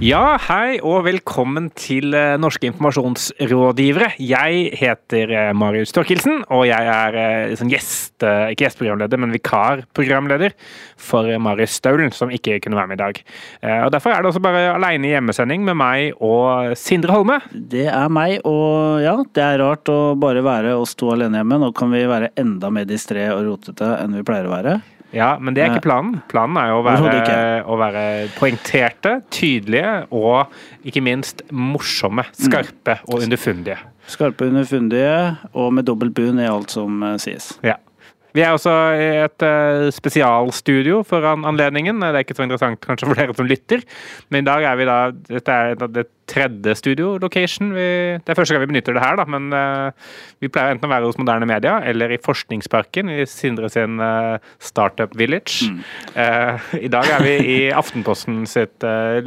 Ja, hei og velkommen til eh, Norske informasjonsrådgivere. Jeg heter eh, Marius Torkelsen, og jeg er eh, sånn gjest, ikke gjestprogramleder, men vikarprogramleder for Marius Staulen, som ikke kunne være med i dag. Og Derfor er det også bare aleine hjemmesending med meg og Sindre Holme. Det er meg, og ja, det er rart å bare være oss to alene hjemme. Nå kan vi være enda mer distré og rotete enn vi pleier å være. Ja, men det er ikke planen. Planen er jo å være, å være poengterte, tydelige og ikke minst morsomme, skarpe og underfundige. Skarpe, underfundige og med dobbelt bunn i alt som eh, sies. Ja. Vi er også i et eh, spesialstudio for an anledningen. Det er ikke så interessant kanskje for dere som lytter, men i dag er vi da Dette er det tredje studio-location. Det er første gang vi benytter det her, da, men eh, vi pleier enten å være hos Moderne Media eller i Forskningsparken i Sindre sin eh, Startup Village. Eh, I dag er vi i Aftenposten sitt eh,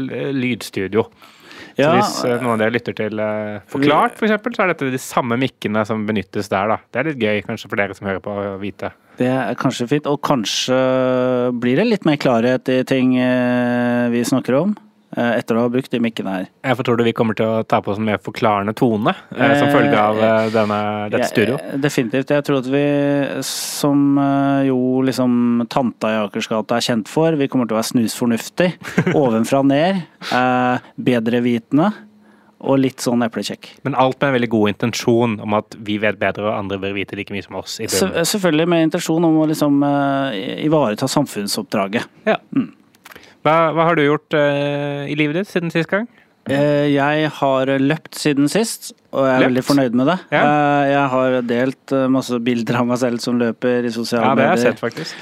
lydstudio. Så hvis eh, noen av dere lytter til uh, Forklart, for eksempel, så er dette de samme mikkene som benyttes der. da. Det er litt gøy kanskje for dere som hører på, å vite. det er kanskje fint. Og kanskje blir det litt mer klarhet i ting uh, vi snakker om, etter å ha brukt de mikkene her. Jeg tror du vi kommer til å ta på oss en mer forklarende tone eh, som Eh, følge av eh, denne, dette studio? Definitivt. Jeg tror at vi, som eh, jo liksom tanta i Akersgata er kjent for, vi kommer til å være snusfornuftig. Ovenfra og ned. Eh, bedrevitende. Og litt sånn eplekjekk. Men alt med en veldig god intensjon om at vi vet bedre og andre bør vite like mye som oss. i Selvfølgelig med intensjon om å liksom eh, ivareta samfunnsoppdraget. Ja. Hva, hva har du gjort uh, i livet ditt siden sist gang? Eh, Jeg har løpt siden sist, og jeg er Løpt? veldig fornøyd med det. Ja. Eh, Jeg har delt masse bilder av meg selv som løper i sosiale Ja, det har jeg medier. sett, faktisk.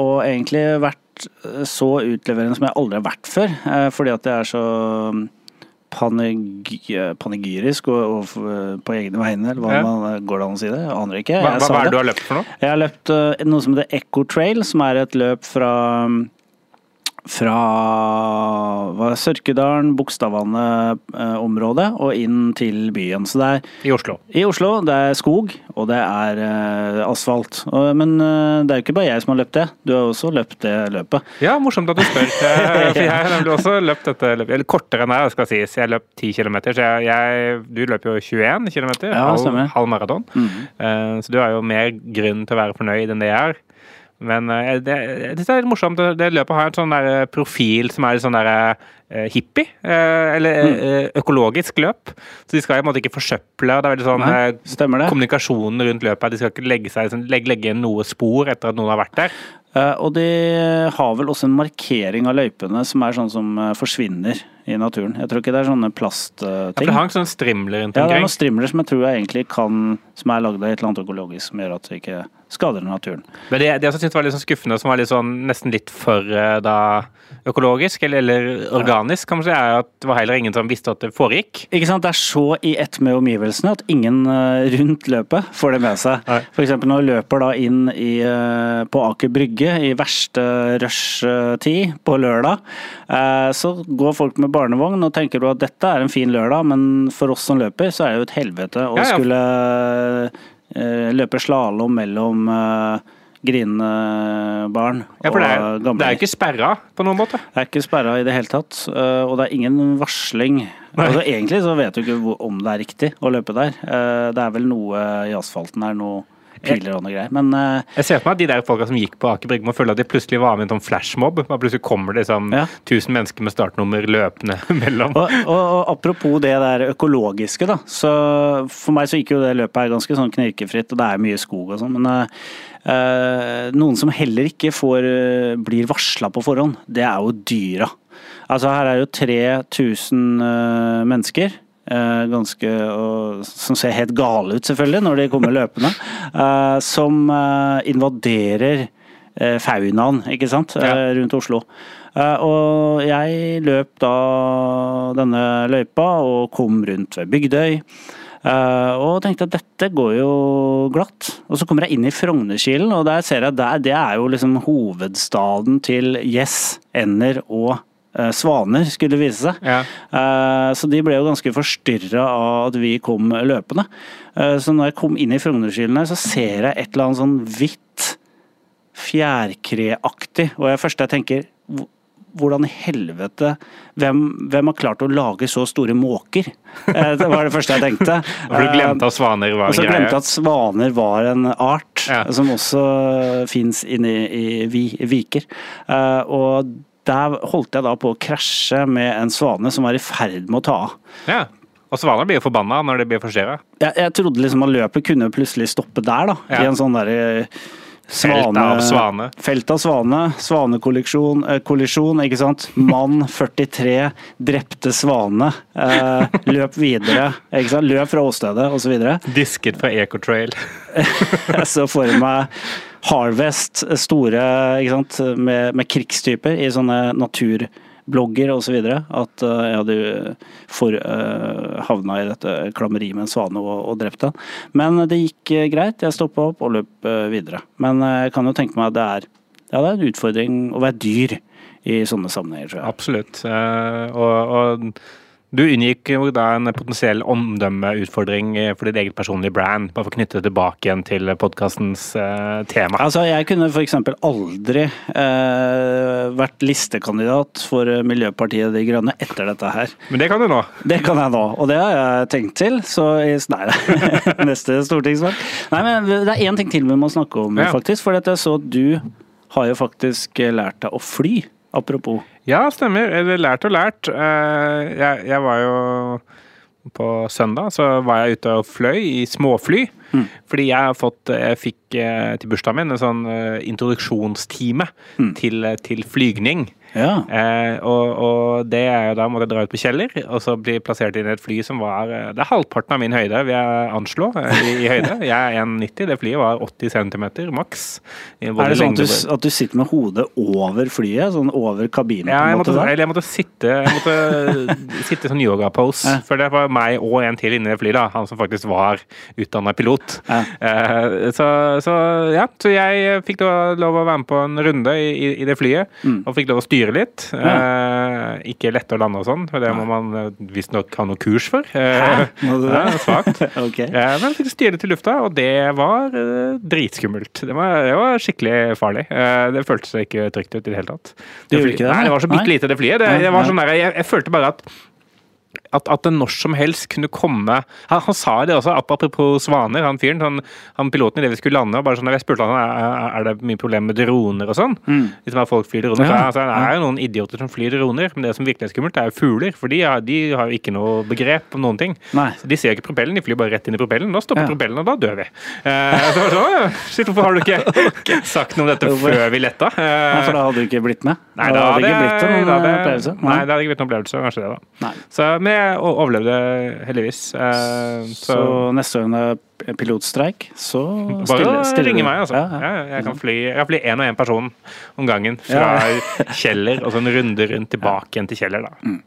Og egentlig vært så utleverende som jeg aldri har vært før. fordi at jeg er så mm, panegyrisk og, og på egne vegne, eller hva Ja. man, går det an å si det? Jeg aner ikke. Hva, hva, hva er det du har løpt for noe? Jeg har løpt noe som heter Echo Trail, som er et løp fra fra Sørkedalen, Bogstadvannet-området og inn til byen. Så det er I Oslo. i Oslo, det er skog, og det er eh, asfalt. Og, men eh, det er jo ikke bare jeg som har løpt det. Du har også løpt det løpet. Ja, morsomt at du spør. Eh, for jeg har nemlig også løpt dette løpet. Eller kortere enn jeg skal sies. Jeg løp 10 km. Så jeg, jeg, du løper jo 21 km. Ja, halv, halv maraton. Mhm. Eh, Så du har jo mer grunn til å være fornøyd enn det jeg er. Men eh, det, det er litt morsomt. Det, det løpet har en sånn der eh, profil som er sånn der eh, hippie. eh, Eller Mm. eh, økologisk løp. Så de skal på en måte ikke forsøple. Det er veldig sånn Nei, eh, det. kommunikasjonen rundt løpet. De skal ikke legge, seg, sånn, legge, legge noe spor etter at noen har vært der. Eh, og de har vel også en markering av løypene som er sånn som eh, forsvinner i naturen. Jeg tror ikke det er sånne Ja, plastting. det hang sånne strimler rundt Ja, det er noen strimler som jeg tror jeg egentlig kan Som er lagd av et eller annet økologisk som gjør at det ikke skader naturen. Men det, det jeg syntes var litt sånn skuffende, som var litt sånn, nesten litt for eh, da, økologisk, eller, eller organisk, kan man si, er at det var heller ingen som visste at det foregikk. Ikke sant? Det er så i ett med omgivelsene at ingen eh, rundt løpet får det med seg. F.eks. når du løper da inn i, eh, på Aker Brygge i verste rushtid på lørdag, eh, så går folk med barnevogn og tenker du at dette er en fin lørdag, men for oss som løper, så er det jo et helvete å Ja, ja. skulle løpe slalåm mellom grinende barn Ja, for det er, det er ikke sperra på noen måte. Det er ikke sperra i det hele tatt, øh, og det er ingen varsling. Altså, egentlig så vet du ikke om det er riktig å løpe der. Eh, Det er vel noe i asfalten her, noe piler og noe greier. Men uh, Jeg ser for meg at de der folka som gikk på Aker Brygge, må føle at de plutselig var med i en sånn flashmob. Og plutselig kommer det liksom Ja. 1000 mennesker med startnummer løpende mellom. og, og, og apropos det der økologiske, da. Så for meg så gikk jo det løpet her ganske sånn knirkefritt, og det er mye skog og sånn. Men uh, uh, noen som heller ikke får, blir varsla på forhånd, det er jo dyra. Altså her er jo 3000 eh, mennesker. Eh, ganske, og, som ser helt gale ut, selvfølgelig, når de kommer løpende. eh, som eh, invaderer faunaen, ikke sant, Ja. rundt Oslo. Og jeg løp da denne løypa og kom rundt ved Bygdøy. Uh, og tenkte at dette går jo glatt. Og så kommer jeg inn i Frognerkilen, og der ser jeg der, det er jo liksom hovedstaden til gjess, ender og svaner, skulle det vise seg. Ja. Eh, Så de ble jo ganske forstyrra av at vi kom løpende. Eh, Så når jeg kom inn i Frognerkilen her, så ser jeg et eller annet sånn hvitt fjærkreaktig. Og det første jeg tenker, hvordan i helvete hvem, hvem, har klart å lage så store måker? Eh, det var det første jeg tenkte. For du glemte at svaner var en greie? Og så glemte at svaner var en art ja. som også fins inne i, i, viker. Og der holdt jeg da på å krasje med en svane som var i ferd med å ta av. Ja. Og svaner blir jo forbanna når de blir forstyrra. Jeg, jeg trodde liksom at løpet kunne plutselig stoppe der, da. Ja. I en sånn derre Svane, felt av svane. Felt av svane. Svanekollisjon, eh, ikke sant. Mann 43 drepte svane. Eh, løp videre. Ikke sant? Løp fra åstedet, osv. Disket fra Ecotrail. jeg så for meg Harvest, store ikke sant? Med, med krigstyper i sånne naturblogger osv. Så at uh, jeg hadde for, uh, havna i dette klammeriet med en svane og, og drept den. Men det gikk uh, greit. Jeg stoppa opp og løp videre. Men jeg kan jo tenke meg at det er, ja, det er en utfordring å være dyr i sånne sammenhenger. tror jeg. Absolutt. og, og du unngikk jo da en potensiell omdømmeutfordring for ditt eget personlige brand, bare for å knytte det tilbake igjen til podkastens uh, tema. Altså, Jeg kunne f.eks. aldri uh, vært listekandidat for Miljøpartiet De Grønne etter dette her. Men det kan du nå? Det kan jeg nå, og det har jeg tenkt til. Så nei, neste stortingsvalg. Nei, men det er én ting til vi må snakke om, ja. faktisk. For jeg så du har jo faktisk lært deg å fly. Apropos. Ja, stemmer. Eller lært og lært. Eh, jeg, jeg var jo på søndag så var jeg ute og fløy i småfly. Mm. Fordi jeg har fått Jeg fikk eh, til bursdagen min en sånn eh, introduksjonstime mm. til, til flygning. Ja. Eh, og, og, det er jo da måtte jeg dra ut på Kjeller, og så bli plassert inn i et fly som var eh, Det er halvparten av min høyde, vil jeg anslå, eh, i, i høyde. Jeg er 1,90. Det flyet var 80 cm maks. Er det sånn at du, at du, sitter med hodet over flyet? Sånn over kabinen? Ja, jeg måtte, eller jeg måtte sitte Jeg måtte sitte sånn yoga-pose. Ja. For det var meg og en til inni det flyet, da. Han som faktisk var utdanna pilot. Ja. Eh, så, så, ja. Så jeg fikk lov å være med på en runde i, i, det flyet, mm. og fikk lov å styre litt. Ja. Eh, ikke lett å lande og sånn, for det må man eh, visstnok ha noe kurs for. Hæ? må du det? Svakt. okay. eh, men fikk styre til lufta, og det var eh, dritskummelt. Det var, det var, skikkelig farlig. Eh, det føltes ikke trygt ut i det hele tatt. Det, det, det, nei, det var så bitte lite, det flyet. Det, det var sånn der, jeg, jeg følte bare at at, at det når som helst kunne komme Han, han sa det også, apropos svaner, han fyren, han, han, piloten idet vi skulle lande. bare sånn, Jeg spurte han er, er det mye problem med droner og sånn. Mm. Liksom at folk flyr droner. Ja. Altså, det er jo noen idioter som flyr droner, men det som virkelig er skummelt, er jo fugler. For de har, de har jo ikke noe begrep om noen ting. Nei. Så De ser ikke propellen, de flyr bare rett inn i propellen. Da stopper ja. propellen, og da dør vi. Eh, så det sånn, Shit, hvorfor har du ikke sagt noe om dette før vi letta? Eh, Nei, for da hadde du ikke blitt med? Nei, da hadde det ikke blitt noen opplevelse. Nei, det hadde ikke blitt noen opplevelse, kanskje det, da. Nei. Så med overlevde heldigvis. Eh, så, så, neste gang det er pilotstreik, så Bare stille, ringe meg, altså. Ja, ja. Jeg, kan fly, jeg kan fly én og én person om gangen fra Kjeller, og så en runde rundt tilbake igjen til Kjeller. da. Mm.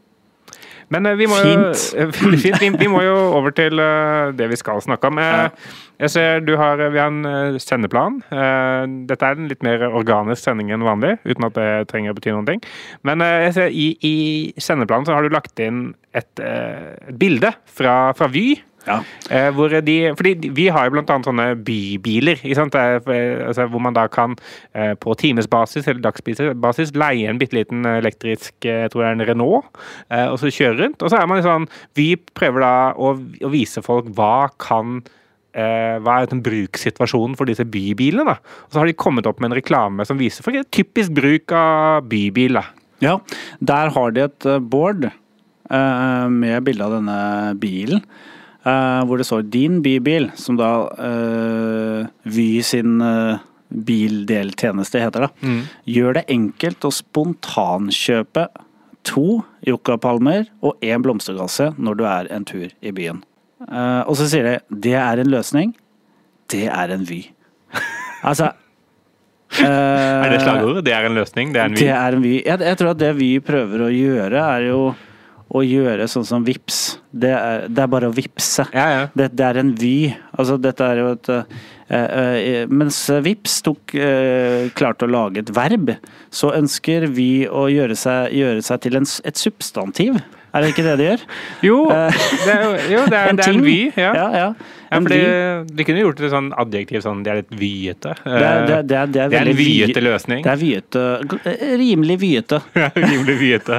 Men eh, vi må, fint. Jo, fint. Vi, vi, må jo over til uh, det vi skal snakke om. Uh, jeg ser du har, Vi har en sendeplan. dette er en litt mer organisk sending enn vanlig, uten at det trenger å bety noen ting. Men jeg ser i, i sendeplanen så har du lagt inn et, et bilde fra, fra Vy. Ja. Eh, hvor de, fordi vi har jo bl.a. sånne bybiler, altså, hvor man da kan eh, på timesbasis eller dagsbasis leie en bitte liten elektrisk jeg tror det er en Renault, eh, og så kjøre rundt. Og så er man sånn Vi prøver da å, å vise folk hva kan eh, hva er brukssituasjonen for disse bybilene. da. Og så har de kommet opp med en reklame som viser for typisk bruk av bybil. da. Ja, der har de et board eh, med bilde av denne bilen. Uh, hvor det står 'din bybil', som da uh, Vy sin uh, bildeltjeneste heter. da. Mm. Gjør det enkelt å spontankjøpe to yuccapalmer og én blomstergasse når du er en tur i byen. Uh, og så sier de 'det er en løsning'. Det er en Vy. altså Er det slagordet? Det er en løsning? Det er en Vy? Det er en Vy. Jeg, jeg tror at det Vy prøver å gjøre, er jo å gjøre sånn som vips. Det er, det er bare å vipse. Ja, ja. Det, det, er en vy. Altså, dette er jo et uh, uh, Mens vips tok uh, klarte å lage et verb, så ønsker Vy å gjøre seg, gjøre seg til en, et substantiv. Er det ikke det de gjør? Jo, det er, jo, det er, en, det er en vy. Ja. ja, ja. Ja, for. De kunne gjort det sånn adjektiv sånn de er litt vyete. Det er, det, det det er, er en vyete løsning. Det er vyete. Rimelig vyete. Ja, Rimelig vyete.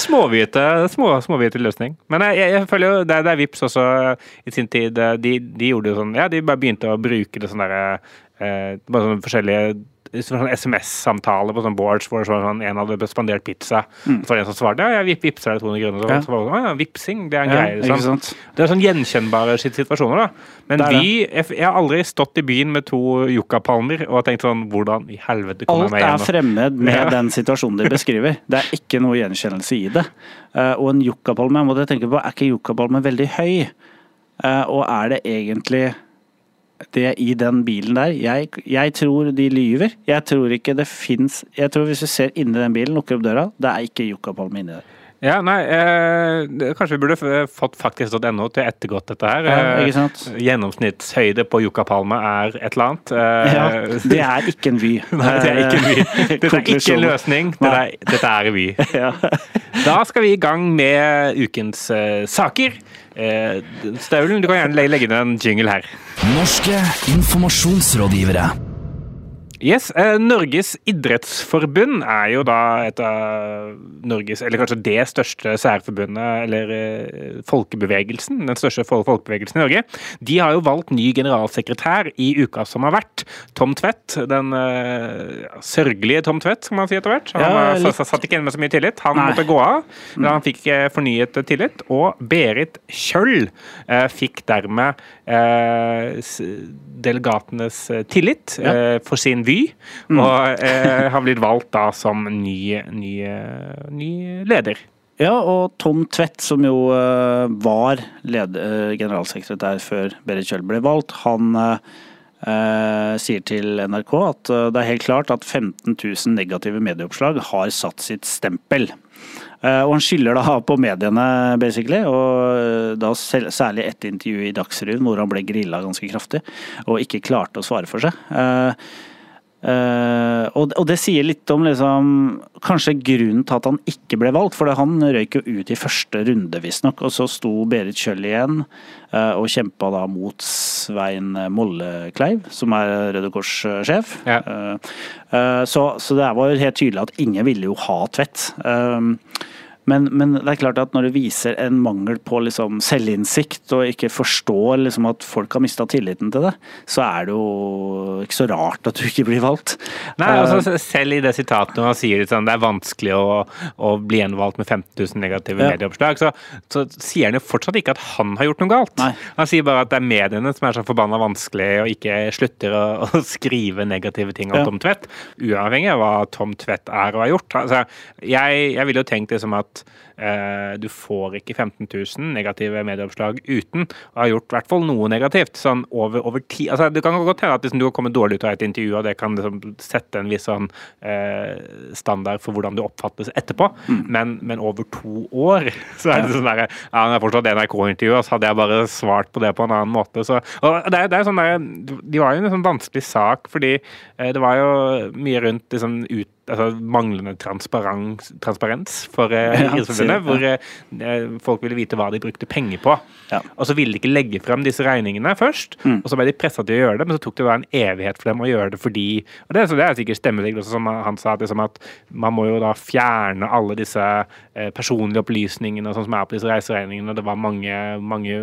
Småvyete, små, småvyete løsning. Men jeg, jeg, føler jo det, det er Vips også i sin tid. De, de gjorde jo sånn Ja, de bare begynte å bruke det sånn derre eh, Bare sånne forskjellige sånn SMS-samtale på sånn boards hvor sånn, en hadde spandert pizza. Så var det en som svarte ja, jeg vip, vipser deg 200 kroner. Så, Ja. så var det sånn, ja, vipsing, det er en Ja, greie. Liksom. Det er sånn gjenkjennbare situasjoner, da. Men vi jeg, jeg har aldri stått i byen med to yuccapalmer og tenkt sånn Hvordan i helvete kommer jeg meg er Alt er fremmed med Ja. den situasjonen de beskriver. Det er ikke noe gjenkjennelse i det. Uh, og en yuccapalme, jeg måtte tenke på, er ikke yuccapalme veldig høy? Uh, og er det egentlig det i den bilen der? Jeg, jeg tror de lyver. Jeg tror ikke det fins Jeg tror hvis du ser inni den bilen, lukker opp døra, det er ikke Yucapalme inni der. Ja, nei, eh, kanskje vi burde fått faktisk.no til å ettergått dette her. Eh? Gjennomsnittshøyde på Yucapalme er et eller annet. Eh, Ja, det er ikke en Vy. Nei, det er ikke en vy. Dette er ikke en løsning. Dette er, dette er revy. Ja. Da skal vi i gang med ukens eh, saker. Eh, Staulen, du kan gjerne legge- ned en jingle her. Norske informasjonsrådgivere. Yes, eh, Norges idrettsforbund er jo da et av Norges, eller kanskje det største særforbundet, eller eh, folkebevegelsen, den største folkebevegelsen i Norge. De har jo valgt ny generalsekretær i uka som har vært. Tom Tvedt, den uh, sørgelige Tom Tvedt, skal man si etter hvert. Han Ja, var- litt. satt ikke igjen med så mye tillit. Han Nei. måtte gå av. men Han fikk fornyet tillit. Og Berit Kjøll uh, fikk dermed uh, delegatenes tillit for sin vy, og eh, har blitt valgt da som ny, ny, ny leder. Ja, og Tom Tvedt, som jo eh, var led, eh, generalsekretær før Berit Kjøll ble valgt, han eh, sier til NRK at eh, det er helt klart at 15 000 negative medieoppslag har satt sitt stempel. Eh, og han skylder da på mediene, basically, og da særlig ett intervju i Dagsrevyen hvor han ble grilla ganske kraftig og ikke klarte å svare for seg. Eh, Eh, og, og det sier litt om liksom, kanskje grunnen til at han ikke ble valgt. For han røyk jo ut i første runde, visstnok. Og så sto Berit Kjøll igjen uh, og kjempa da mot Svein Mollekleiv, som er Røde Kors-sjef. Ja. Uh, så, så det var jo helt tydelig at ingen ville jo ha Tvedt. Eh, men, men det er klart at når du viser en mangel på liksom selvinnsikt, og ikke forstår liksom at folk har mista tilliten til det, så er det jo ikke så rart at du ikke blir valgt. Nei, Eh, altså Selv i det sitatet når han sier sånn, det er vanskelig å, å bli gjenvalgt med 15 000 negative Ja. medieoppslag, så, så sier han jo fortsatt ikke at han har gjort noe galt. Nei. Han sier bare at det er mediene som er så forbanna vanskelig og ikke slutter å, å skrive negative ting om Ja. Tom Tvedt, uavhengig av hva Tom Tvedt er og har gjort. Altså, jeg, jeg ville jo tenkt det som at eh, du får ikke 15 000 negative medieoppslag uten å ha gjort i hvert fall noe negativt. sånn over, over tid. Altså, det kan godt hende at liksom, du har kommet dårlig ut av et intervju, og det kan liksom, sette en viss sånn, eh, standard for hvordan du oppfattes etterpå, men, men over to år så er det sånn derre Ja, men jeg fortsatt NRK-intervju, så hadde jeg bare svart på det på en annen måte. Så, det, er, det er sånn der, De var jo en sånn vanskelig sak, fordi eh, det var jo mye rundt liksom, ut altså manglende transparens, transparens for eh, Idrettsforbundet, hvor eh, folk ville vite hva de brukte penger på. Ja. Og så ville de ikke legge frem disse regningene først, Mm. og så ble de pressa til å gjøre det, men så tok det da en evighet for dem å gjøre det fordi Og det, så det er sikkert stemmeregler også, som han sa, at, liksom at man må jo da fjerne alle disse eh, personlige opplysningene sånn som er på disse reiseregningene. Det var mange, mange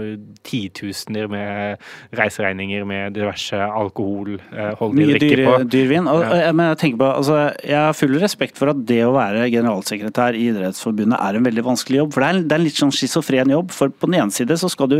titusener med reiseregninger med diverse alkoholholdig Mye drikke dyr, på. dyrvin. Og, Ja. og- Men jeg tenker på, altså, jeg har full respekt for at det å være generalsekretær i Idrettsforbundet er en veldig vanskelig jobb. For det er, det er en litt sånn schizofren jobb. For på den ene side så skal du,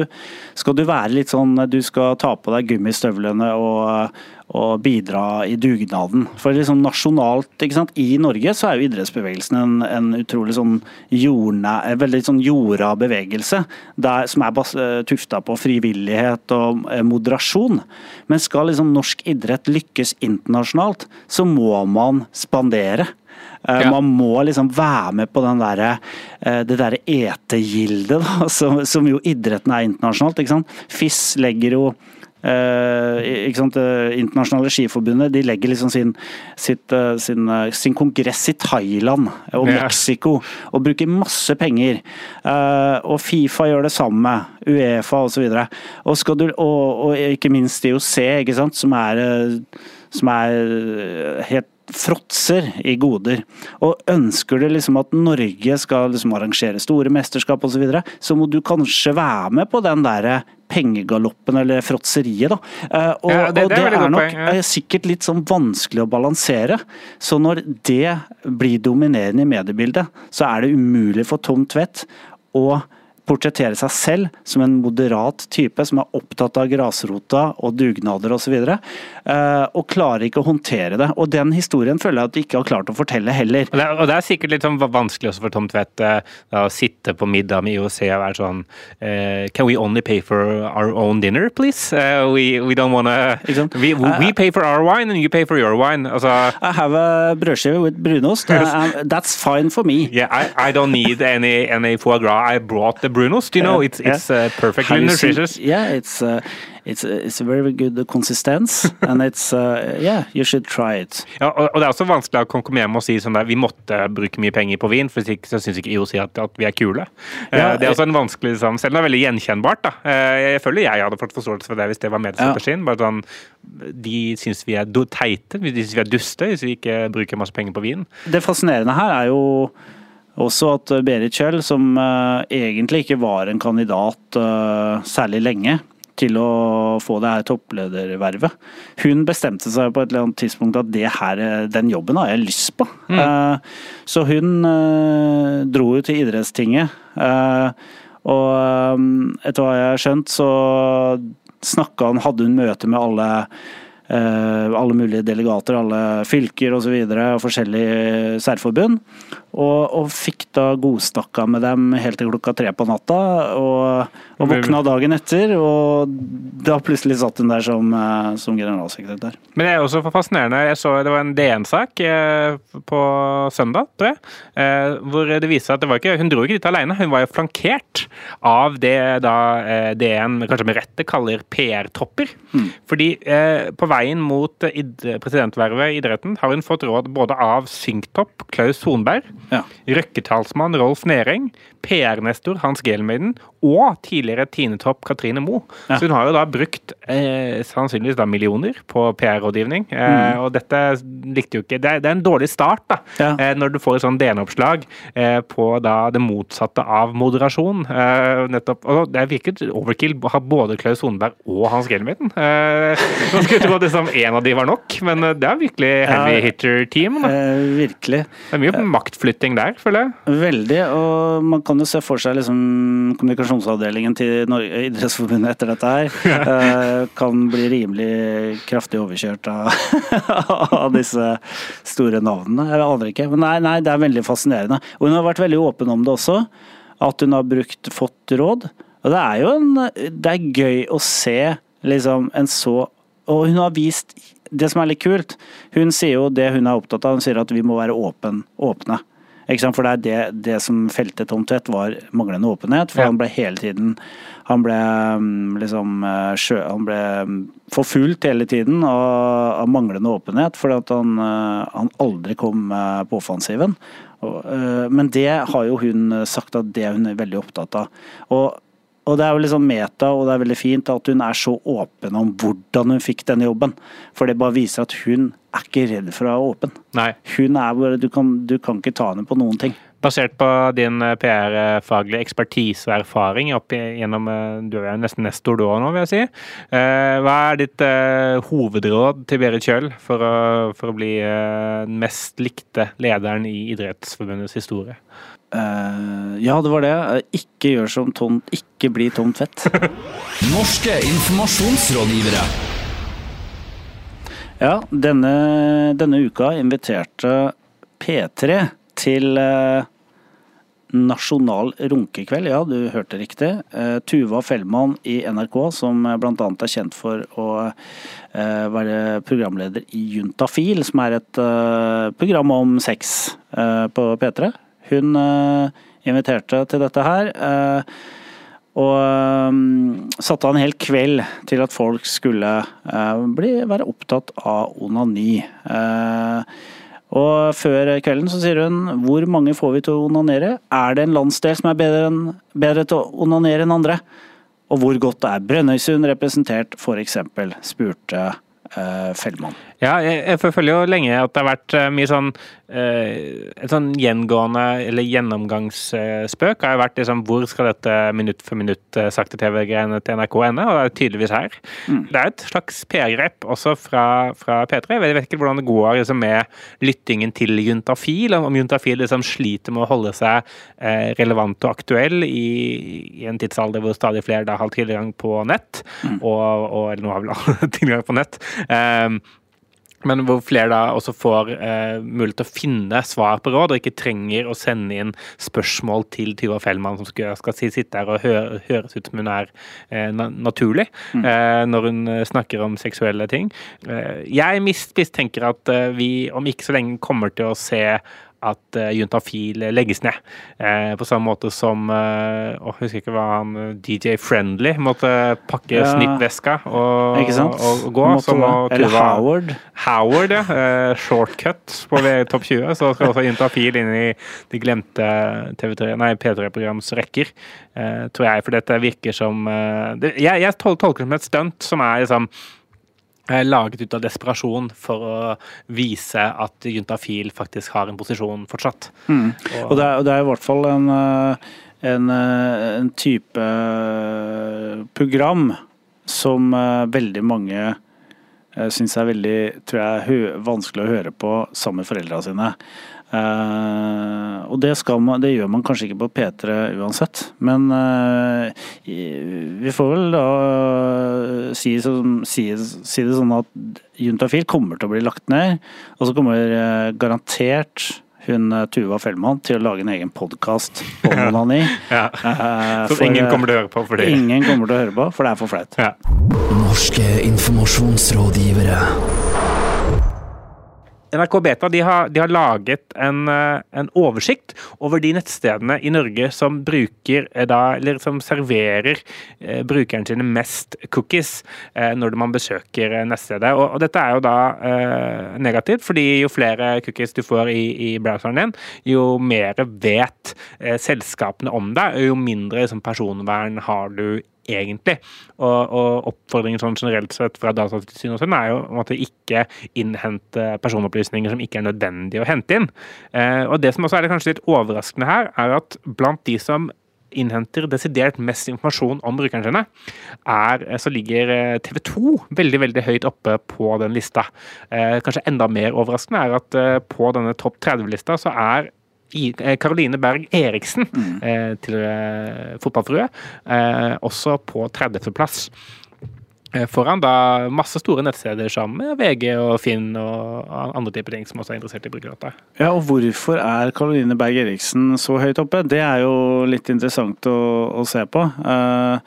skal du være litt sånn Du skal ta på deg gummistøvlene og, og bidra i dugnaden. For liksom nasjonalt, sant. I Norge så er jo idrettsbevegelsen en, en utrolig sånn jordna, en veldig sånn jorda bevegelse. Der, som er bas- tufta på frivillighet og eh, moderasjon. Men skal liksom norsk idrett lykkes internasjonalt, så må man spandere. Eh, Ja. Man må liksom være med på eh, det derre etegildet, som, som jo idretten er internasjonalt. FIS legger jo Eh? Det internasjonale skiforbundet de legger liksom sin, sitt, eh, sin, eh, sin kongress i Thailand og Ja. Mexico og bruker masse penger. Eh, og Fifa gjør det samme. Uefa osv. Og, og, skal du- og, og ikke minst IOC, ikke sant? som er, eh, som er eh, helt fråtser i goder. Og ønsker du liksom at Norge skal liksom arrangere store mesterskap osv., så, videre, så må du kanskje være med på den derre pengegaloppen eller fråtseriet, da. Eh, og, Ja, det- og det er er nok poeng, ja. eh, sikkert litt sånn vanskelig å balansere. Så når det blir dominerende i mediebildet, så er det umulig for Tom Tvedt å portrettere seg selv som en moderat type som er opptatt av grasrota og dugnader osv. Og, uh, og klarer ikke å håndtere det. Og den historien føler jeg at de ikke har klart å fortelle heller. Og det, er, og det er sikkert litt sånn vanskelig også for Tom Tvedt eh, å sitte på middag med IOC og være sånn eh, Can we only pay for our own dinner, please? Eh, we, we don't wanna we, we pay for our wine and you pay for your wine. Altså I have a brødskive with brunost. That's fine for me. Yeah, I, I don't need any any foie gras. I brought the brunost. You know, it's it's uh, perfectly nutritious. Yeah, it's uh, it's it's a very good consistence, and it's uh, yeah, you should try it. Ja, og, og det er også vanskelig å komme hjem og si sånn der, vi måtte bruke mye penger på vin, for så syns ikke IOC at, at vi er kule. Eh, uh, det er også en vanskelig sånn, Selv om det er veldig gjenkjennbart. da. Uh, jeg føler jeg hadde fått forståelse for det hvis det var mediestrategien. bare sånn, De syns vi er teite, de syns vi er duste hvis vi ikke bruker masse penger på vin. Det fascinerende her er jo også at uh, Berit Kjøll, som uh, egentlig ikke var en kandidat uh, særlig lenge til å få det her toppledervervet, hun bestemte seg på et eller annet tidspunkt at det her, den jobben har jeg lyst på. Mm. så hun dro jo til idrettstinget. Og etter hva jeg har skjønt, så snakka han, hadde hun møte med alle eh, alle mulige delegater, alle fylker osv. Og, så videre, og forskjellige særforbund. Og, og fikk da godstakka med dem helt til klokka tre på natta. Og, og våkna dagen etter, og da plutselig satt hun der som, eh, som generalsekretær. Men det er også fascinerende. Jeg så Det var en DN-sak eh, på søndag, tror jeg, eh, hvor det viste seg at det var ikke, hun dro ikke dit alene. Hun var jo flankert av det da DN kanskje med rette kaller PR-tropper. Fordi eh, på veien mot presidentvervet i idretten har hun fått råd både av Synktopp Klaus Sonberg, Ja. Røkke-talsmann Rolf Nering, PR-nestor Hans Gelmeiden og tidligere Tinetopp Katrine Moe. Ja. Så hun har jo da brukt eh, sannsynligvis da millioner på PR-rådgivning. Eh, og dette likte jo ikke Det er, det er en dårlig start, da. Ja. Eh, når du får et sånn DN-oppslag eh, på da det motsatte av moderasjon. Eh, nettopp, og det virket overkill å ha både Klaus Sonberg og Hans Gelmeiden. Eh, man skulle tro at liksom en av de var nok, men det er virkelig heavy hitter-team. Eh, virkelig. Det er mye maktflytting der, føler jeg. Veldig, og man kan jo se for seg liksom kommunikasjonsavdelingen til Norge, Idrettsforbundet etter dette her. eh, kan bli rimelig kraftig overkjørt av, av disse store navnene. Jeg aner ikke. Men nei, nei, det er veldig fascinerende. Og hun har vært veldig åpen om det også. At hun har brukt, fått råd. Og det er jo en Det er gøy å se liksom en så Og hun har vist det som er litt kult, hun sier jo det hun er opptatt av. Hun sier at vi må være åpen, åpne. For det det, det som felte Tom Tvedt, var manglende åpenhet. For Ja. han ble hele tiden Han ble mm, liksom eh, sjø, Han ble mm, forfulgt hele tiden av, av manglende åpenhet, fordi at han, eh, han aldri kom eh, på offensiven. Men det har jo hun sagt at det hun er veldig opptatt av. Og og det er jo liksom meta, og det er veldig fint at hun er så åpen om hvordan hun fikk denne jobben. For det bare viser at hun er ikke redd for å være åpen. Nei. Hun er bare, du kan, du kan ikke ta henne på noen ting. Basert på din eh, PR-faglige ekspertise og erfaring opp gjennom eh, Du er nesten nestor da nå, vil jeg si. Eh, Hva er ditt hovedråd til Berit Kjøll for å, for å bli den mest likte lederen i Idrettsforbundets historie? Eh, ja, det var det. Eh, Ikke gjør som Tom, ikke bli tomt fett. Norske informasjonsrådgivere. Ja, denne, denne uka inviterte P3 til uh, nasjonal runkekveld. Ja, du hørte riktig. Uh, Tuva Fellmann i NRK, som bl.a. er kjent for å uh, være programleder i Juntafil, som er et program om sex på P3. Hun eh, inviterte til dette her. eh, Og um, satte av en hel kveld til at folk skulle bli, være opptatt av onani. Og før kvelden så sier hun hvor mange får vi til å onanere? Er det en landsdel som er bedre, enn, bedre til å onanere enn andre? Og hvor godt er Brønnøysund representert, f.eks., spurte uh, Fellmann. Ja, jeg, jeg føler jo lenge at det har vært mye sånn Eh, sånn gjengående eller gjennomgangsspøk har jo vært liksom hvor skal dette minutt for minutt eh, sakte TV-greiene til NRK ende, og det er jo tydeligvis her. Mm. Det er et slags PR-grep også fra, fra, P3. Jeg vet ikke hvordan det går liksom, med lyttingen til Juntafil, om Juntafil liksom sliter med å holde seg eh, relevant og aktuell i, i, en tidsalder hvor stadig flere da har tilgang på nett, mm. og, og, eller nå har vel alle tilgang på nett. Um, men hvor flere da også får eh, mulighet til å finne svar på råd, og ikke trenger å sende inn spørsmål til Tyva Fellmann, som skal, skal sitte her og høre, høres ut som hun er eh, naturlig mm. eh, når hun eh, snakker om seksuelle ting. Eh, jeg mistenker at eh, vi om ikke så lenge kommer til å se at uh, Juntafil legges ned. Uh, på samme måte som uh, oh, Jeg husker ikke hva han DJ Friendly måtte pakke ja. snippveska og, og, og, gå. Måtte, eller Howard. Howard, ja. Uh, shortcut på topp 20. Så skal også Juntafil inn i de glemte P3-programs rekker, tror jeg. For dette virker som det, Jeg, jeg tolker det som et stunt som er liksom laget ut av desperasjon for å vise at juntafil faktisk har en posisjon fortsatt. Mm. Og, det er, det er, i hvert fall en, eh, en, eh, en type eh, program som veldig mange syns er veldig tror jeg, vanskelig å høre på sammen med foreldra sine. Uh, og det, man, det, gjør man kanskje ikke på P3 uansett, men uh, vi får vel da si, si, si, det sånn at Juntafil kommer til å bli lagt ned, og så kommer uh, garantert hun Tuva Fellmann til å lage en egen podkast om onani. ja. Som for, ingen kommer til å høre på? Fordi... Ingen kommer til å høre på, for det er for flaut. Ja. Norske informasjonsrådgivere. NRK Beta de har, de har laget en, eh, en, oversikt over de nettstedene i Norge som eh, da, eller som serverer eh, brukerne sine mest cookies eh, når man besøker eh, nettstedet. Og, og, dette er jo da eh, negativt, fordi jo flere cookies du får i, i browseren din, jo mer vet selskapene om deg, og jo mindre liksom, personvern har du egentlig. Og, og oppfordringen sånn generelt sett fra Datatilsynet og sånn er jo om at ikke innhente personopplysninger som ikke er nødvendig å hente inn. Eh, og det som også er det kanskje litt overraskende her, er at blant de som innhenter desidert mest informasjon om brukerne sine, er, eh, så ligger eh, TV 2 veldig veldig høyt oppe på den lista. Eh, kanskje enda mer overraskende er at eh, på denne topp 30-lista så er Karoline eh, Berg Eriksen, mm. eh, tidligere fotballfrue, eh, også på 30.-plass. Eh, foran da masse store nettsteder som VG og Finn og andre typer ting som også er interessert i brukerdata. Ja, og hvorfor er Karoline Berg Eriksen så høyt oppe? Det er jo litt interessant å, å se på. Uh,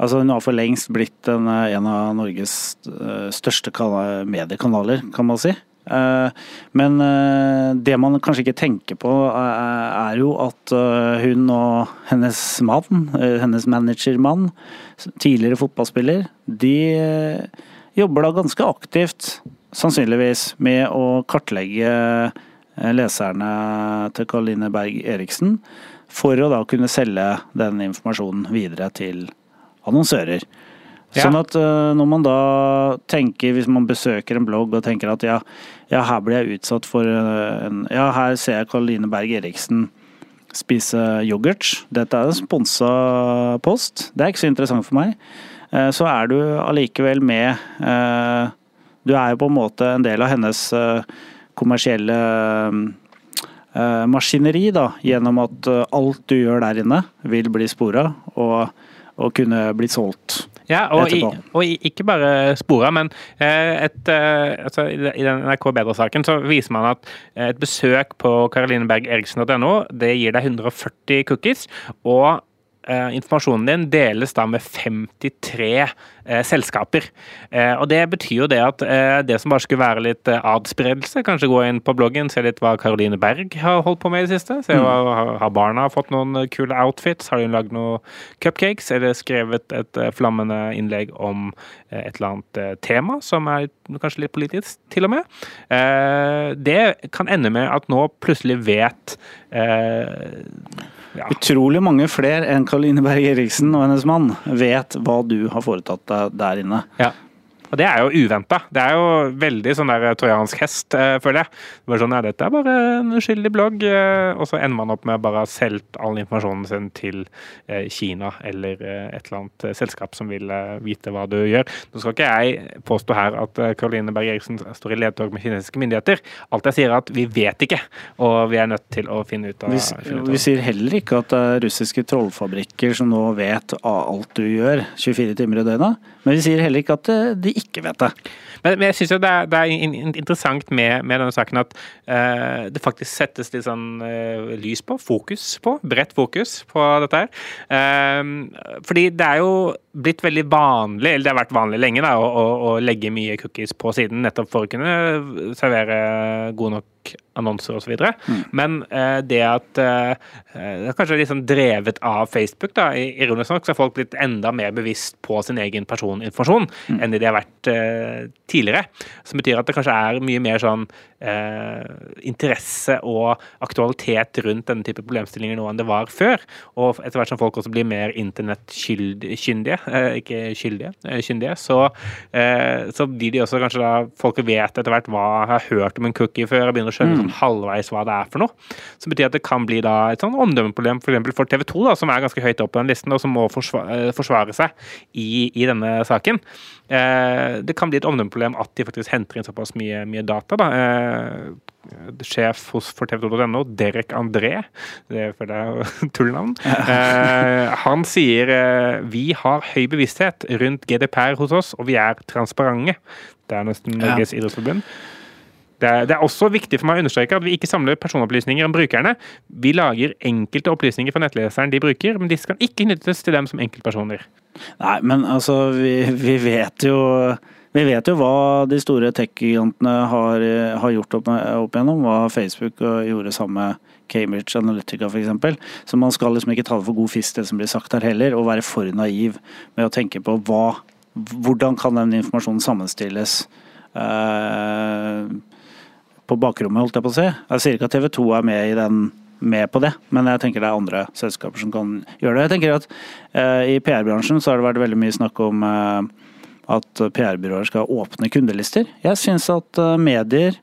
altså Hun har for lengst blitt en, en av Norges største mediekanaler, kan man si. Eh, men eh, det man kanskje ikke tenker på, eh, er jo at hun og hennes mann, hennes managermann, tidligere fotballspiller, de jobber da ganske aktivt, sannsynligvis, med å kartlegge leserne til Karoline Berg Eriksen, for å da kunne selge den informasjonen videre til annonsører. Sånn at uh, når man da tenker, hvis man besøker en blogg og tenker at ja, ja her blir jeg utsatt for uh, en Ja, her ser jeg Karoline Berg Eriksen spise yoghurt. Dette er en sponsa post. Det er ikke så interessant for meg. Uh, så er du allikevel med Du er jo på en måte en del av hennes kommersielle maskineri, da, gjennom at alt du gjør der inne, vil bli spora og, og kunne bli solgt ja, og, i, og ikke bare spora, men eh, et, eh, altså, i den NRK Bedre-saken så viser man at eh, et besøk på karolinebergeriksen.no det gir deg 140 cookies. og eh, informasjonen din deles da med 53 eh, selskaper. Eh, og Det betyr jo det at eh, det som bare skulle være litt eh, adspredelse, kanskje gå inn på bloggen, se litt hva Caroline Berg har holdt på med i det siste. Se hva har- har barna fått noen kule outfits, har hun lagd noen cupcakes, eller skrevet et flammende innlegg om et eller annet tema som er kanskje litt politisk, til og med. Eh, Det kan ende med at nå plutselig vet eh, ja, Utrolig mange flere enn Karoline Berg Eriksen og hennes mann vet hva du har foretatt deg der inne. Ja. Og det er jo uventa. Det er jo veldig sånn der trojansk hest, eh, føler jeg. Det var sånn, ja, Dette er bare en uskyldig blogg, eh, og så ender man opp med å bare ha solgt all informasjonen sin til eh, Kina eller eh, et eller annet eh, selskap som vil eh, vite hva du gjør. Nå skal ikke jeg påstå her at Karoline Caroline Berg Eriksen står i ledtog med kinesiske myndigheter. Alt jeg sier er at vi vet ikke, og vi er nødt til å finne ut av, Vi, finne ut av vi sier heller ikke at det er russiske trollfabrikker som nå vet av alt du gjør 24 timer i døgnet, men vi sier heller ikke at eh, ikke vet det. Men, men jeg syns det, er- det er in- in- interessant med, med denne saken at uh, det faktisk settes litt sånn uh, lys på, fokus på, bredt fokus på dette her. Uh, fordi det er jo blitt veldig vanlig, eller det har vært vanlig lenge, da, å, å, å legge mye cookies på siden nettopp for å kunne servere god nok annonser osv. Mm. Men eh, det at eh, Det er kanskje sånn drevet av Facebook, da, ironisk nok, så har folk blitt enda mer bevisst på sin egen personinformasjon Mm. enn det de har vært eh, tidligere. Som betyr at det kanskje er mye mer sånn eh, interesse og aktualitet rundt denne type problemstillinger nå enn det var før. Og etter hvert som folk også blir mer internettkyndige, eh, ikke skyldige, eh, kyndige, så, eh, så blir de også kanskje da Folk vet etter hvert hva har hørt om en cookie før og begynner å skjønne sånn halvveis hva det er for noe. Som betyr at det kan bli da et sånn omdømmeproblem for, for TV 2, da, som er ganske høyt oppe på den listen, og som må forsvare, forsvare seg i, i denne saken. Eh, det kan bli et omdømmeproblem at de faktisk henter inn såpass mye, mye data. da. Eh, sjef hos for TV2.no, Derek André, det føler jeg er tullnavn, eh, han sier vi har høy bevissthet rundt GDPR hos oss, og vi er transparente. Det er nesten Norges idrettsforbund. Det er, det er også viktig for meg å understreke at vi ikke samler personopplysninger om brukerne. Vi lager enkelte opplysninger for nettleseren de bruker, men disse kan ikke knyttes til dem som enkeltpersoner. Nei, men altså, vi, vi vet jo vi vet jo hva de store tech-gigantene har, har gjort opp, opp igjennom. Hva Facebook gjorde sammen med Cambridge Analytica f.eks. Så man skal liksom ikke ta det for god fisk, det som blir sagt her heller, og være for naiv med å tenke på hva Hvordan kan den informasjonen sammenstilles eh, på bakrommet, holdt jeg på å si. Jeg sier ikke at TV 2 er med i den med på det, men jeg tenker det er andre selskaper som kan gjøre det. Jeg tenker at eh, I PR-bransjen så har det vært veldig mye snakk om eh, at PR-byråer skal åpne kundelister. Jeg syns at eh, medier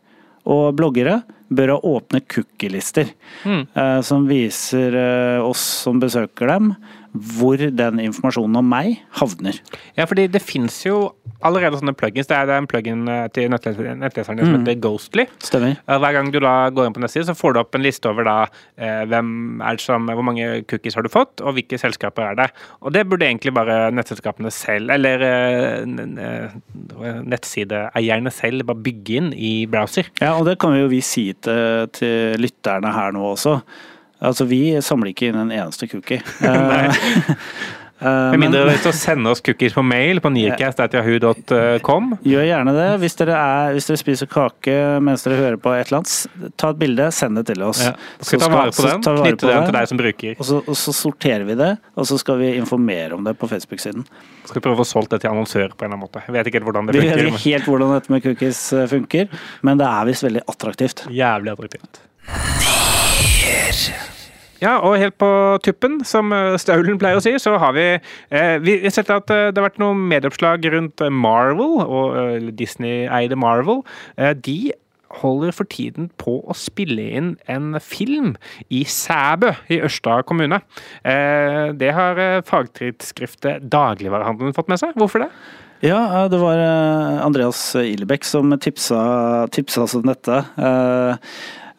og bloggere bør ha åpne cookie-lister, Mm. eh, som viser eh, oss som besøker dem, hvor den informasjonen om meg havner. Ja, fordi det fins jo allerede sånne plugins. Det er, en plugin eh, til nettleseren nettleseren som heter Ghostly. Stemmer. Eh, Hver gang du da går inn på nettsiden, så får du opp en liste over da eh, hvem er det som, hvor mange cookies har du fått, og hvilke selskaper er det. Og det burde egentlig bare nettselskapene selv, eller nettsideeierne selv, bare bygge inn i browser. Ja, og det kan vi jo vi si til, til lytterne her nå også. Altså, vi samler ikke inn en eneste cookie. Eh, eh, Med men mindre til å sende oss cookies på mail på nearcast.yahoo.com. gjør gjerne det. Hvis dere, er, hvis dere spiser kake mens dere hører på et eller annet, ta et bilde, send det til oss. Ja. Så Skal ta vare på den, vare knytte på den til deg som bruker. Og så, og så sorterer vi det, og så skal vi informere om det på Facebook-siden. Skal vi prøve å få solgt det til annonsører på en eller annen måte. Jeg vet ikke helt hvordan det Vi vet ikke helt hvordan dette med cookies eh, funker, men det er visst veldig attraktivt. Jævlig attraktivt. Ja, og helt på tuppen, som eh, Staulen pleier å si, så har vi eh, Vi har sett at eh, det har vært noen medieoppslag rundt eh, Marvel, og Disney-eide Marvel. Eh, de holder for tiden på å spille inn en film i Sæbø i Ørsta kommune. Det har fagtidsskriftet Dagligvarehandelen fått med seg. Hvorfor det? Ja, det var Andreas Ilebekk som tipsa, tipsa oss om dette.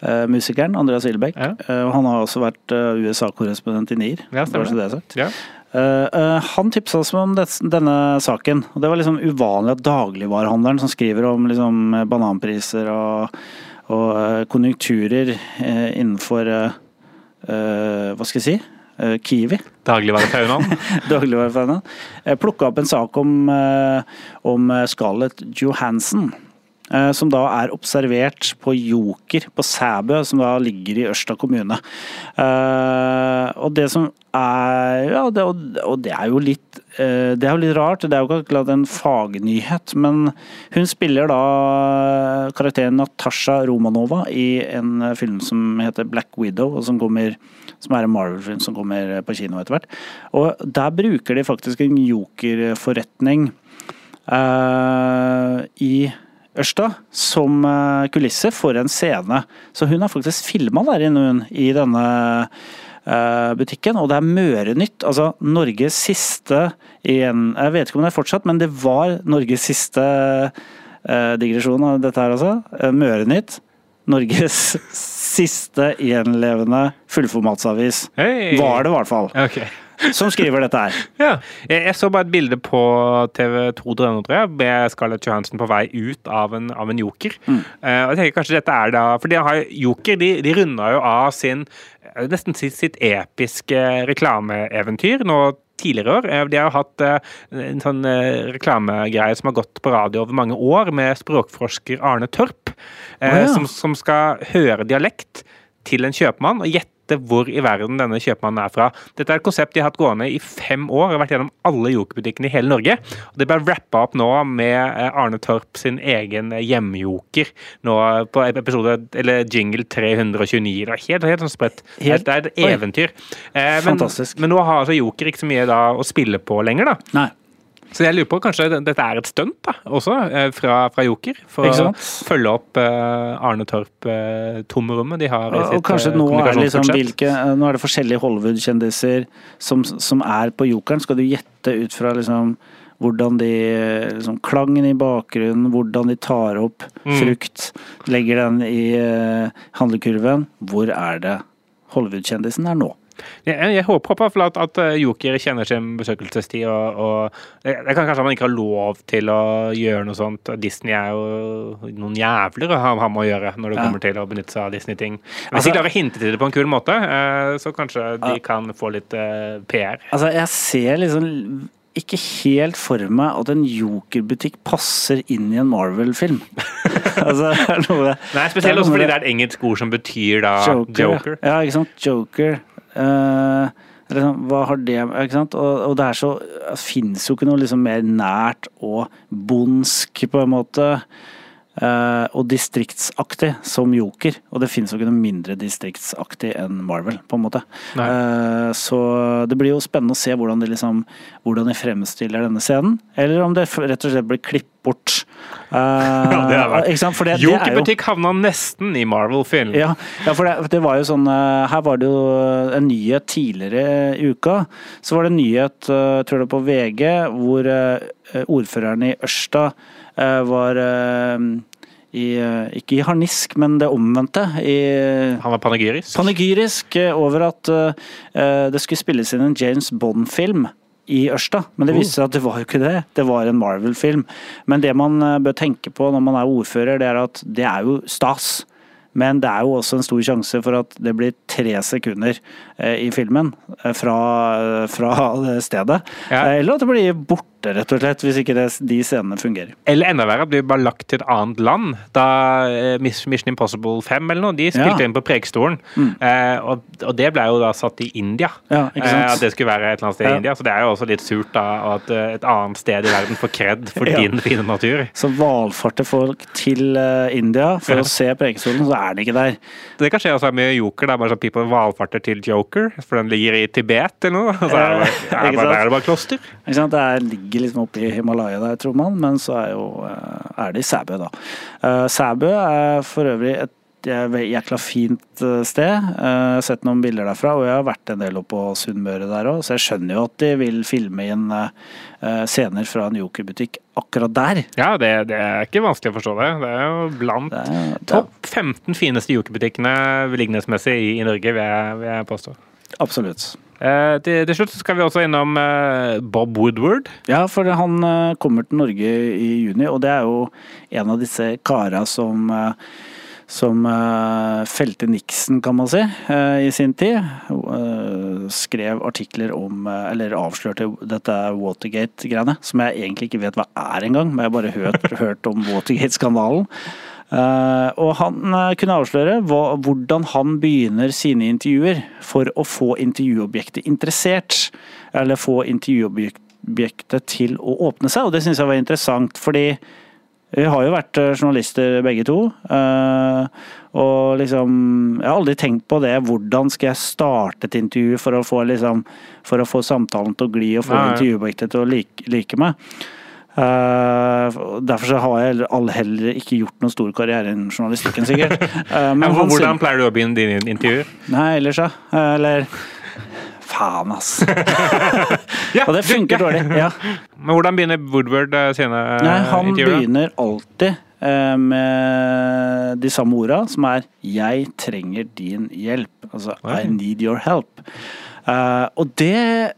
Eh, musikeren Andreas Ilbekk. Ja. Eh, han har også vært eh, USA-korrespondent i NIR. Ja, stemmer det er sagt. Ja. Uh, uh, han tipsa oss om det, denne saken. og Det var liksom uvanlig at dagligvarehandelen som skriver om liksom bananpriser og, og uh, konjunkturer innenfor Hva skal jeg si? Kiwi. Dagligvarefaunaen. Dagligvarefanen. Plukka opp en sak om, om Scarlett Johansen. Eh, Som da er observert på Joker på Sæbø, som da ligger i Ørsta kommune. Eh, Og det som er Ja, det, og- det er jo litt eh, Det er jo litt rart. Det er jo ikke akkurat en fagnyhet, men hun spiller da karakteren Natasha Romanova i en film som heter Black Widow, som kommer som er en Marvel-film som kommer på kino etter hvert. Og der bruker de faktisk en jokerforretning uh, i Ørsta som eh, kulisse for en scene. Så hun har faktisk filma der inne, hun, i denne eh, butikken, og det er Mørenytt. Altså Norges siste igjen Jeg vet ikke om det er fortsatt, men det var Norges siste eh, digresjon av dette her, altså. Mørenytt. Norges siste gjenlevende fullformatsavis. Hey. Var det i hvert fall. Ok. Som skriver dette her. Ja. Jeg, så bare et bilde på TV2 Drønner, tror jeg, med Scarlett Johansen på vei ut av en, av en joker. Eh, og jeg tenker kanskje dette er da For de har, joker de, de runda jo av sin eh, nesten sitt, sitt episke reklameeventyr nå tidligere år. Eh, De har jo hatt en sånn reklamegreie som har gått på radio over mange år, med språkforsker Arne Torp, oh, ja. som, som skal høre dialekt til en kjøpmann og gjette hvor i verden denne kjøpmannen er fra. Dette er et konsept de har hatt gående i fem år, og har vært gjennom alle jokerbutikkene i hele Norge. Og Det ble rappa opp nå med eh, Arne Torp sin egen eh, hjemjoker nå på episode, eller jingle 329. Det var helt, helt sånn spredt. Helt- Det er et eventyr. Eh, men, Fantastisk. men nå har altså joker ikke så mye da å spille på lenger, da. Nei. Så jeg lurer på kanskje det- dette er et stunt da, også, eh, fra, fra Joker. For å følge opp eh, Arne Torp eh, de har i sitt og kanskje nå er, liksom hvilke, nå er det forskjellige Hollywood-kjendiser som, som er på Jokeren. Skal du gjette ut fra liksom hvordan de liksom, Klangen i bakgrunnen, hvordan de tar opp Mm. frukt, legger den i uh, handlekurven. Hvor er det Hollywood-kjendisen er nå? Jeg, jeg håper på i hvert fall at, at eh, Joker kjenner sin besøkelsestid, og, og det, det kan kanskje man ikke har lov til å gjøre noe sånt. Disney er jo noen jævler å ha, ha med å gjøre når det Ja. kommer til å benytte seg av Disney-ting. Hvis Altså- de klarer å hinte til det på en kul måte, eh, så kanskje de kan få litt eh, PR. Altså, jeg ser liksom ikke helt for meg at en jokerbutikk passer inn i en Marvel-film. altså, Nei, Spesielt også fordi det er et engelsk ord som betyr da Joker. Joker. Ja, ikke sant. Joker. Liksom, hva har det ikke sant? Og, og det er så Det fins jo ikke noe liksom mer nært og bondsk, på en måte. Eh, og distriktsaktig som Joker. Og det finnes jo ikke noe mindre distriktsaktig enn Marvel, på en måte. Nei. Eh, så det blir jo spennende å se hvordan de, liksom, hvordan de fremstiller denne scenen. Eller om det rett og slett blir klippet bort. Ja, det er? For det, er jo Jokerbutikk havna nesten i Marvel-film. ja, ja for det, det var jo sånn Her var det jo en nyhet tidligere i uka. Så var det en nyhet, tror jeg det på VG, hvor ordføreren i Ørsta var eh, i, eh, ikke i harnisk, men det omvendte. I Han var panegyrisk. panegyrisk eh, over at uh, det skulle spilles inn en James Bond-film i Ørsta, men det viste seg at det var jo ikke det. Det var en Marvel-film. Men det man eh, bør tenke på når man er ordfører, det er at det er jo stas. Men det er jo også en stor sjanse for at det blir tre sekunder eh, i filmen eh, fra, fra stedet. Ja. Eh, Eller at det blir borte, rett og slett, hvis ikke det, de scenene fungerer. Eller enda verre, de bare lagt til et annet land. Da eh, Mission Impossible 5 eller noe, de spilte Ja. inn på Preikestolen. Eh, og, og det ble jo da satt i India. Ja? Eh, at det skulle være et eller annet sted i India. Så det er jo også litt surt da at eh, et annet sted i verden får kred for din fine natur. Så valfarter folk til eh, India for å se Preikestolen, så er den ikke der. Det kan skje også med Joker. da, bare sånn people valfarter til Joker, for den ligger i Tibet eller noe. Altså, er det er bare, er det bare kloster. Det er, ligger liksom oppe i Himalaya der, tror man, men så er, jo, eh, er det i Sæbø, da. Eh, Sæbø er for øvrig et jæv- jækla fint eh, sted. Eh, Jeg har sett noen bilder derfra, og jeg har vært en del oppe på Sunnmøre der òg, så jeg skjønner jo at de vil filme inn eh, eh, scener fra en jokerbutikk akkurat der. Ja, det, det er ikke vanskelig å forstå det. Det er jo blant er, er, topp 15 fineste jokerbutikkene beliggenhetsmessig i, i Norge, vil jeg, vil jeg påstå. absolutt. Eh, til, til slutt skal vi også innom eh, Bob Woodward. Ja, for han eh, kommer til Norge i juni, og det er jo en av disse kara som eh, som eh, felte Nixon, kan man si, eh, i sin tid. Eh, skrev artikler om, eller avslørte dette Watergate-greiene, som jeg egentlig ikke vet hva er engang, men jeg har bare hørt, hørt om Watergate-skandalen. Og han kunne avsløre hvordan han begynner sine intervjuer for å få intervjuobjektet interessert. Eller få intervjuobjektet til å åpne seg, og det syns jeg var interessant. fordi vi har jo vært journalister begge to. Uh, og liksom Jeg har aldri tenkt på det. Hvordan skal jeg starte et intervju for å få, liksom, for å få samtalen til å gli og få intervjuobjektet til å like, like meg? Uh, derfor så har jeg all heller ikke gjort noen stor karriere innen journalistikken, sikkert. Uh, men hvordan pleier du å begynne dine intervjuer? Nei, ellers, ja. Eller Faen, ass. ja, og det funker dårlig. Ja. Men hvordan begynner Woodward sine Nei, han intervjuer? Begynner alltid med de samme orda, som er 'jeg trenger din hjelp'. Altså 'I need your help'. og det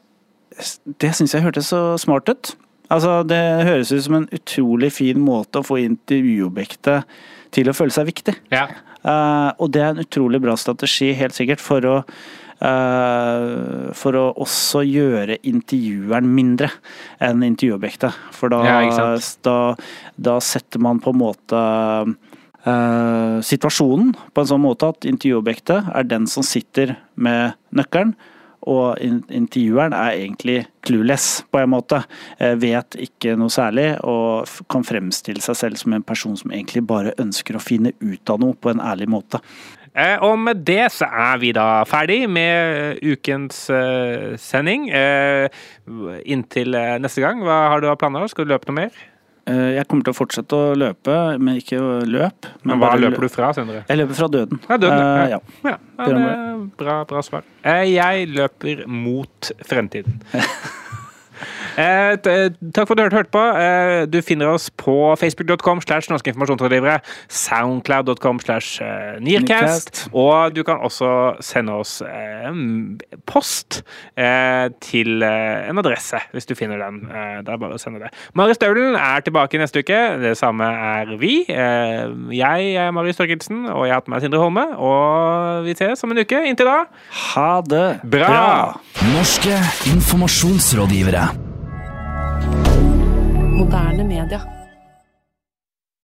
det syns jeg hørtes så smart ut. Altså, det høres ut som en utrolig fin måte å få intervjuobjektet til å føle seg viktig. Ja. Uh, og det er en utrolig bra strategi, helt sikkert, for å Uh, for å også gjøre intervjueren mindre enn intervjuobjektet. For da, ja, da, da, setter man på en måte uh, situasjonen på en sånn måte at intervjuobjektet er den som sitter med nøkkelen, og intervjueren er egentlig clueless, på en måte. Eh, vet ikke noe særlig, og kan fremstille seg selv som en person som egentlig bare ønsker å finne ut av noe på en ærlig måte. Eh, og med det så er vi da ferdig med ukens uh, sending. Uh, inntil neste gang, hva har du av planer? Skal du løpe noe mer? Eh, jeg kommer til å fortsette å løpe, men ikke løp. Men, men hva løper du fra, Sindre? Jeg løper fra døden. Ja, døden, ja. ja. ja. ja bra, bra svar. Eh, jeg løper mot fremtiden. Eh, takk for at du hørte på. Eh, du finner oss på facebook.com slash norske informasjonsrådgivere, soundcloud.com slash eh, nearcast, og du kan også sende oss eh, post eh, til eh, en adresse, hvis du finner den. det er bare å sende det. Marius Staulen er tilbake neste uke. Det samme er vi. jeg er Marius Torkelsen, og jeg har hatt med Sindre Holme. Og vi ses om en uke. Inntil da, ha det bra! bra. Norske informasjonsrådgivere. Moderne media.